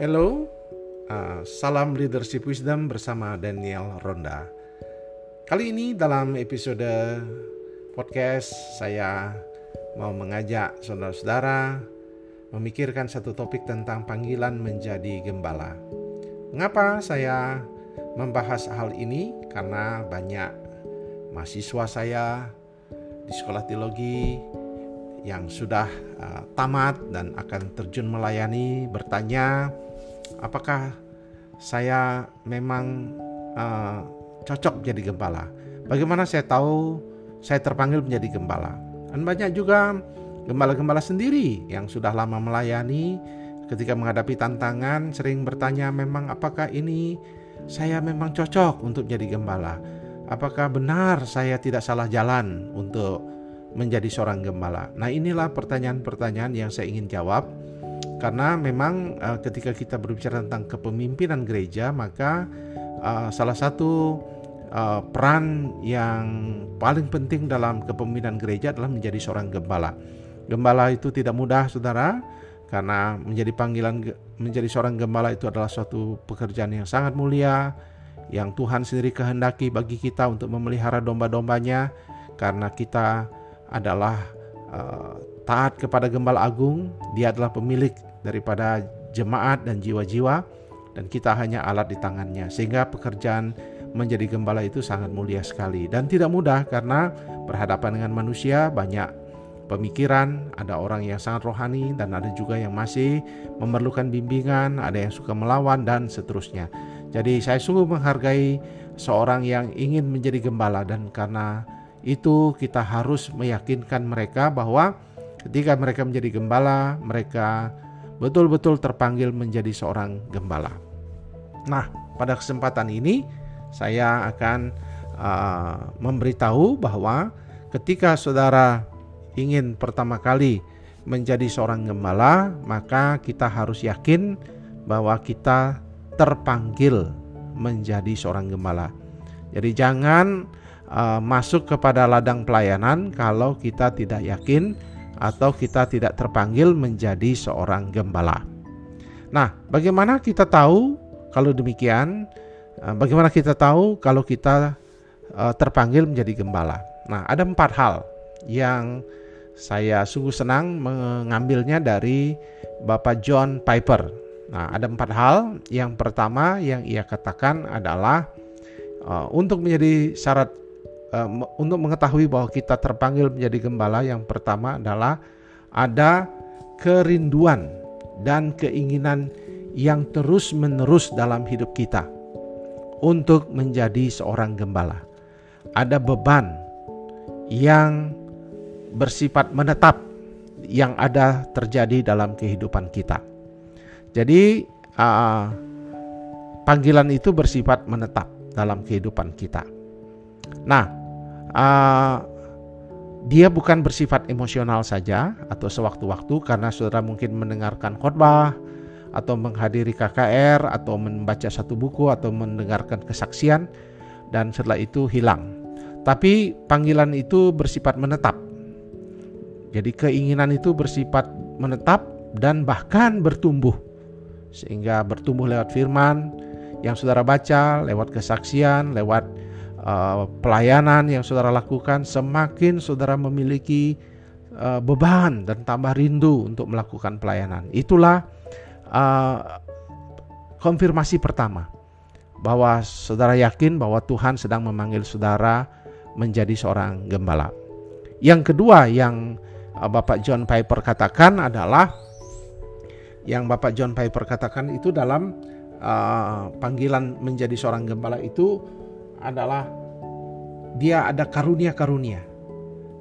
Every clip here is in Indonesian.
Hello, uh, salam leadership wisdom bersama Daniel Ronda. Kali ini dalam episode podcast saya mau mengajak saudara-saudara memikirkan satu topik tentang panggilan menjadi gembala. Mengapa saya membahas hal ini? Karena banyak mahasiswa saya di sekolah teologi yang sudah uh, tamat dan akan terjun melayani bertanya apakah saya memang uh, cocok menjadi gembala. Bagaimana saya tahu saya terpanggil menjadi gembala? Dan banyak juga gembala-gembala sendiri yang sudah lama melayani ketika menghadapi tantangan sering bertanya memang apakah ini saya memang cocok untuk menjadi gembala? Apakah benar saya tidak salah jalan untuk menjadi seorang gembala? Nah, inilah pertanyaan-pertanyaan yang saya ingin jawab karena memang uh, ketika kita berbicara tentang kepemimpinan gereja, maka uh, salah satu uh, peran yang paling penting dalam kepemimpinan gereja adalah menjadi seorang gembala. Gembala itu tidak mudah, saudara, karena menjadi panggilan menjadi seorang gembala itu adalah suatu pekerjaan yang sangat mulia, yang Tuhan sendiri kehendaki bagi kita untuk memelihara domba-dombanya, karena kita adalah uh, taat kepada Gembala Agung, dia adalah pemilik daripada jemaat dan jiwa-jiwa dan kita hanya alat di tangannya. Sehingga pekerjaan menjadi gembala itu sangat mulia sekali dan tidak mudah karena berhadapan dengan manusia banyak pemikiran, ada orang yang sangat rohani dan ada juga yang masih memerlukan bimbingan, ada yang suka melawan dan seterusnya. Jadi saya sungguh menghargai seorang yang ingin menjadi gembala dan karena itu kita harus meyakinkan mereka bahwa ketika mereka menjadi gembala, mereka betul-betul terpanggil menjadi seorang gembala. Nah, pada kesempatan ini saya akan uh, memberitahu bahwa ketika saudara ingin pertama kali menjadi seorang gembala, maka kita harus yakin bahwa kita terpanggil menjadi seorang gembala. Jadi jangan uh, masuk kepada ladang pelayanan kalau kita tidak yakin atau kita tidak terpanggil menjadi seorang gembala. Nah, bagaimana kita tahu kalau demikian? Uh, bagaimana kita tahu kalau kita uh, terpanggil menjadi gembala? Nah, ada empat hal yang saya sungguh senang mengambilnya dari Bapak John Piper. Nah, ada empat hal. Yang pertama yang ia katakan adalah uh, untuk menjadi syarat uh, untuk mengetahui bahwa kita terpanggil menjadi gembala yang pertama adalah ada kerinduan dan keinginan yang terus-menerus dalam hidup kita untuk menjadi seorang gembala. Ada beban yang bersifat menetap yang ada terjadi dalam kehidupan kita. Jadi uh, panggilan itu bersifat menetap dalam kehidupan kita. Nah, uh, dia bukan bersifat emosional saja atau sewaktu-waktu karena saudara mungkin mendengarkan khotbah atau menghadiri KKR atau membaca satu buku atau mendengarkan kesaksian dan setelah itu hilang. Tapi panggilan itu bersifat menetap. Jadi keinginan itu bersifat menetap dan bahkan bertumbuh. Sehingga bertumbuh lewat firman yang saudara baca, lewat kesaksian, lewat uh, pelayanan yang saudara lakukan, semakin saudara memiliki uh, beban dan tambah rindu untuk melakukan pelayanan. Itulah uh, konfirmasi pertama bahwa saudara yakin bahwa Tuhan sedang memanggil saudara menjadi seorang gembala. Yang kedua yang Bapak John Piper katakan adalah yang Bapak John Piper katakan itu dalam uh, panggilan menjadi seorang gembala itu adalah dia ada karunia-karunia.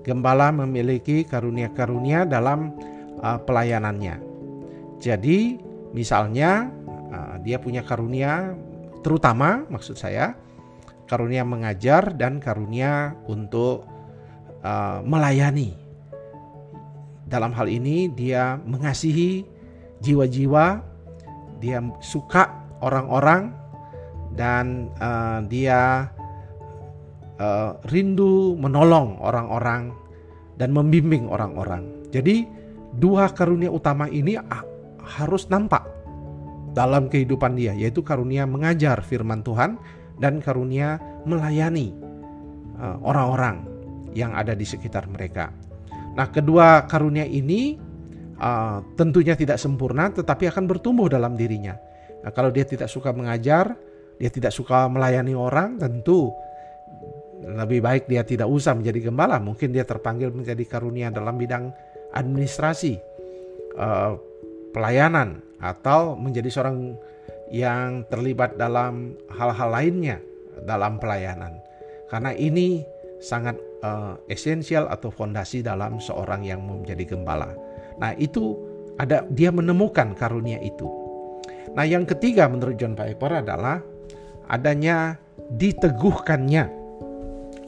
Gembala memiliki karunia-karunia dalam uh, pelayanannya. Jadi, misalnya uh, dia punya karunia terutama maksud saya karunia mengajar dan karunia untuk uh, melayani. Dalam hal ini dia mengasihi jiwa-jiwa, dia suka orang-orang dan uh, dia uh, rindu menolong orang-orang dan membimbing orang-orang. Jadi dua karunia utama ini harus nampak dalam kehidupan dia, yaitu karunia mengajar firman Tuhan dan karunia melayani uh, orang-orang yang ada di sekitar mereka. Nah, kedua karunia ini uh, tentunya tidak sempurna, tetapi akan bertumbuh dalam dirinya. Nah, kalau dia tidak suka mengajar, dia tidak suka melayani orang, tentu lebih baik dia tidak usah menjadi gembala. Mungkin dia terpanggil menjadi karunia dalam bidang administrasi, uh, pelayanan, atau menjadi seorang yang terlibat dalam hal-hal lainnya dalam pelayanan. Karena ini sangat uh, esensial atau fondasi dalam seorang yang menjadi gembala. Nah, itu ada dia menemukan karunia itu. Nah, yang ketiga menurut John Piper adalah adanya diteguhkannya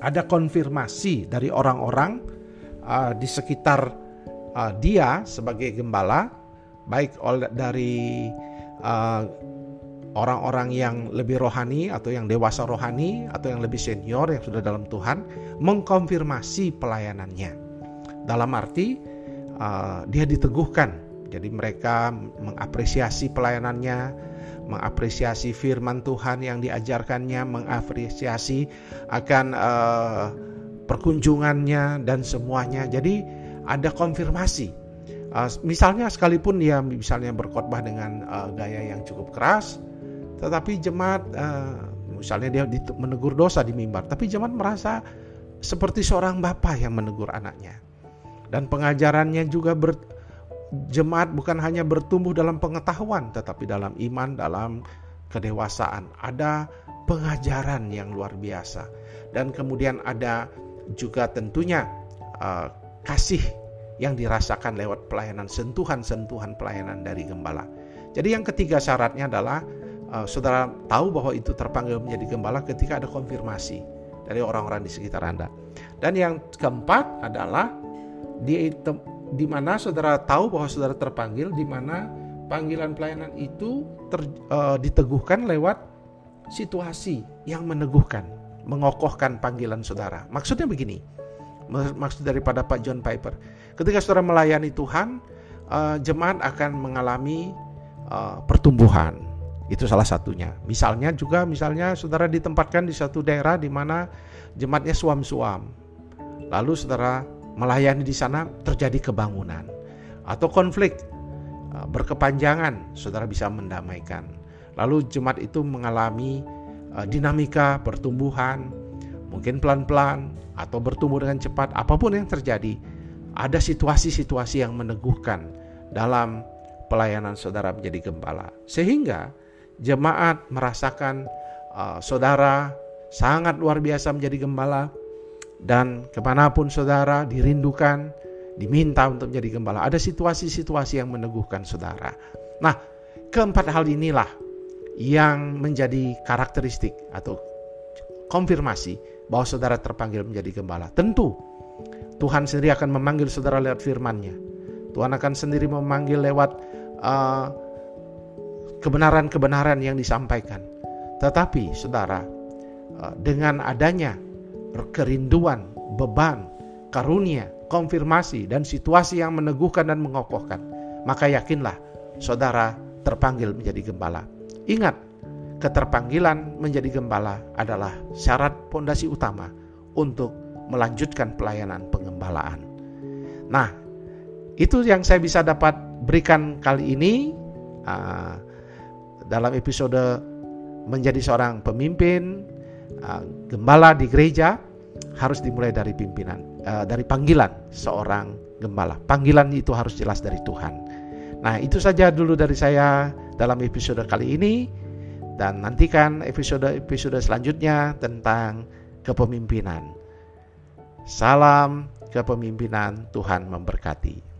ada konfirmasi dari orang-orang uh, di sekitar uh, dia sebagai gembala, baik dari uh, orang-orang yang lebih rohani atau yang dewasa rohani atau yang lebih senior yang sudah dalam Tuhan mengkonfirmasi pelayanannya. Dalam arti uh, dia diteguhkan. Jadi mereka mengapresiasi pelayanannya, mengapresiasi firman Tuhan yang diajarkannya, mengapresiasi akan uh, perkunjungannya dan semuanya. Jadi ada konfirmasi. Uh, misalnya sekalipun dia misalnya berkhotbah dengan uh, gaya yang cukup keras, tetapi jemaat uh, misalnya dia menegur dosa di mimbar, tapi jemaat merasa seperti seorang bapak yang menegur anaknya. Dan pengajarannya juga ber, jemaat bukan hanya bertumbuh dalam pengetahuan, tetapi dalam iman, dalam kedewasaan. Ada pengajaran yang luar biasa, dan kemudian ada juga tentunya uh, kasih yang dirasakan lewat pelayanan sentuhan-sentuhan pelayanan dari gembala. Jadi yang ketiga syaratnya adalah uh, saudara tahu bahwa itu terpanggil menjadi gembala ketika ada konfirmasi dari orang-orang di sekitar Anda. Dan yang keempat adalah dia di mana saudara tahu bahwa saudara terpanggil, di mana panggilan pelayanan itu ter, uh, diteguhkan lewat situasi yang meneguhkan, mengokohkan panggilan saudara. Maksudnya begini, maksud daripada Pak John Piper, ketika saudara melayani Tuhan, uh, jemaat akan mengalami uh, pertumbuhan. Itu salah satunya. Misalnya juga, misalnya saudara ditempatkan di satu daerah di mana jemaatnya suam-suam. Lalu saudara melayani di sana terjadi kebangunan atau konflik uh, berkepanjangan, saudara bisa mendamaikan. Lalu jemaat itu mengalami uh, dinamika pertumbuhan, mungkin pelan-pelan atau bertumbuh dengan cepat, apa pun yang terjadi, ada situasi-situasi yang meneguhkan dalam pelayanan saudara menjadi gembala. Sehingga jemaat merasakan uh, saudara sangat luar biasa menjadi gembala, dan ke mana pun saudara dirindukan, diminta untuk menjadi gembala. Ada situasi-situasi yang meneguhkan saudara. Nah, keempat hal inilah yang menjadi karakteristik atau konfirmasi bahwa saudara terpanggil menjadi gembala. Tentu Tuhan sendiri akan memanggil saudara lewat firman-Nya. Tuhan akan sendiri memanggil lewat uh, kebenaran-kebenaran yang disampaikan. Tetapi saudara, uh, dengan adanya kerinduan, beban, karunia, konfirmasi, dan situasi yang meneguhkan dan mengokohkan, maka yakinlah saudara terpanggil menjadi gembala. Ingat, keterpanggilan menjadi gembala adalah syarat pondasi utama untuk melanjutkan pelayanan pengembalaan. Nah, itu yang saya bisa dapat berikan kali ini uh, dalam episode menjadi seorang pemimpin uh, gembala di gereja harus dimulai dari pimpinan, uh, dari panggilan seorang gembala. Panggilan itu harus jelas dari Tuhan. Nah, itu saja dulu dari saya dalam episode kali ini dan nantikan episode-episode selanjutnya tentang kepemimpinan. Salam kepemimpinan, Tuhan memberkati.